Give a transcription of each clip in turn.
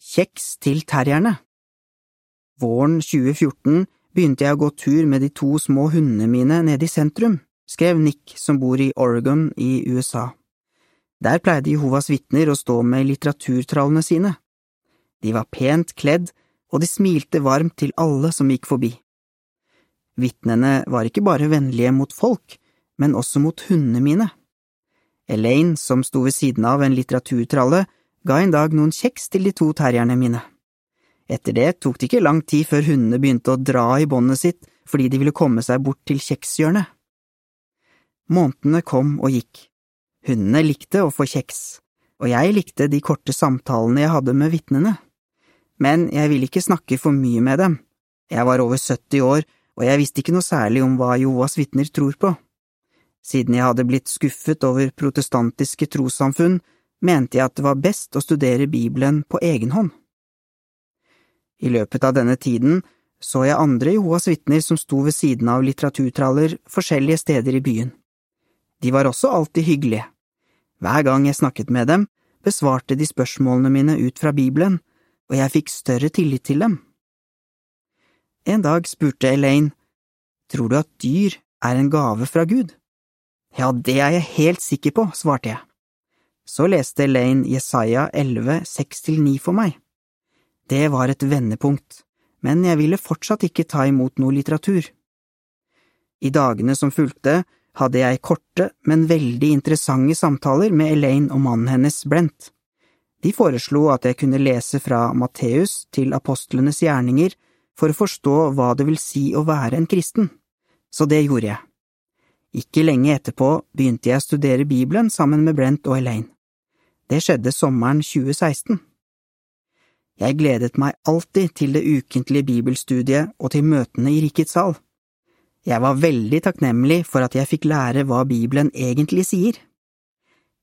Kjeks til terrierne Våren 2014 begynte jeg å gå tur med de to små hundene mine nede i sentrum, skrev Nick som bor i Oregon i USA. Der pleide Jehovas vitner å stå med litteraturtrallene sine. De var pent kledd, og de smilte varmt til alle som gikk forbi. Vitnene var ikke bare vennlige mot folk, men også mot hundene mine. Elaine, som sto ved siden av en litteraturtralle, ga en dag noen kjeks til de to terrierne mine. Etter det tok det ikke lang tid før hundene begynte å dra i båndet sitt fordi de ville komme seg bort til kjekshjørnet. Månedene kom og gikk. Hundene likte å få kjeks, og jeg likte de korte samtalene jeg hadde med vitnene. Men jeg ville ikke snakke for mye med dem. Jeg var over 70 år, og jeg visste ikke noe særlig om hva Jehovas vitner tror på. Siden jeg hadde blitt skuffet over protestantiske trossamfunn, mente jeg at det var best å studere Bibelen på egen hånd. I løpet av denne tiden så jeg andre Jehovas vitner som sto ved siden av litteraturtraller forskjellige steder i byen. De var også alltid hyggelige. Hver gang jeg snakket med dem, besvarte de spørsmålene mine ut fra Bibelen, og jeg fikk større tillit til dem. En dag spurte Elaine, Tror du at dyr er en gave fra Gud? Ja, det er jeg helt sikker på, svarte jeg. Så leste Elaine Jesaja 11, 6–9 for meg. Det var et vendepunkt, men jeg ville fortsatt ikke ta imot noe litteratur. I dagene som fulgte, hadde jeg korte, men veldig interessante samtaler med Elaine og mannen hennes, Brent. De foreslo at jeg kunne lese fra Matteus til apostlenes gjerninger for å forstå hva det vil si å være en kristen, så det gjorde jeg. Ikke lenge etterpå begynte jeg å studere Bibelen sammen med Brent og Elaine. Det skjedde sommeren 2016. Jeg gledet meg alltid til det ukentlige bibelstudiet og til møtene i Rikets sal. Jeg var veldig takknemlig for at jeg fikk lære hva Bibelen egentlig sier.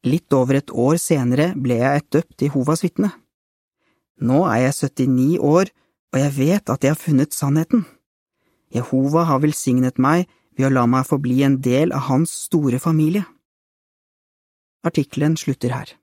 Litt over et år senere ble jeg et døpt Jehovas vitne. Nå er jeg 79 år, og jeg vet at jeg har funnet sannheten. Jehova har velsignet meg ved å la meg få bli en del av hans store familie. Artikkelen slutter her.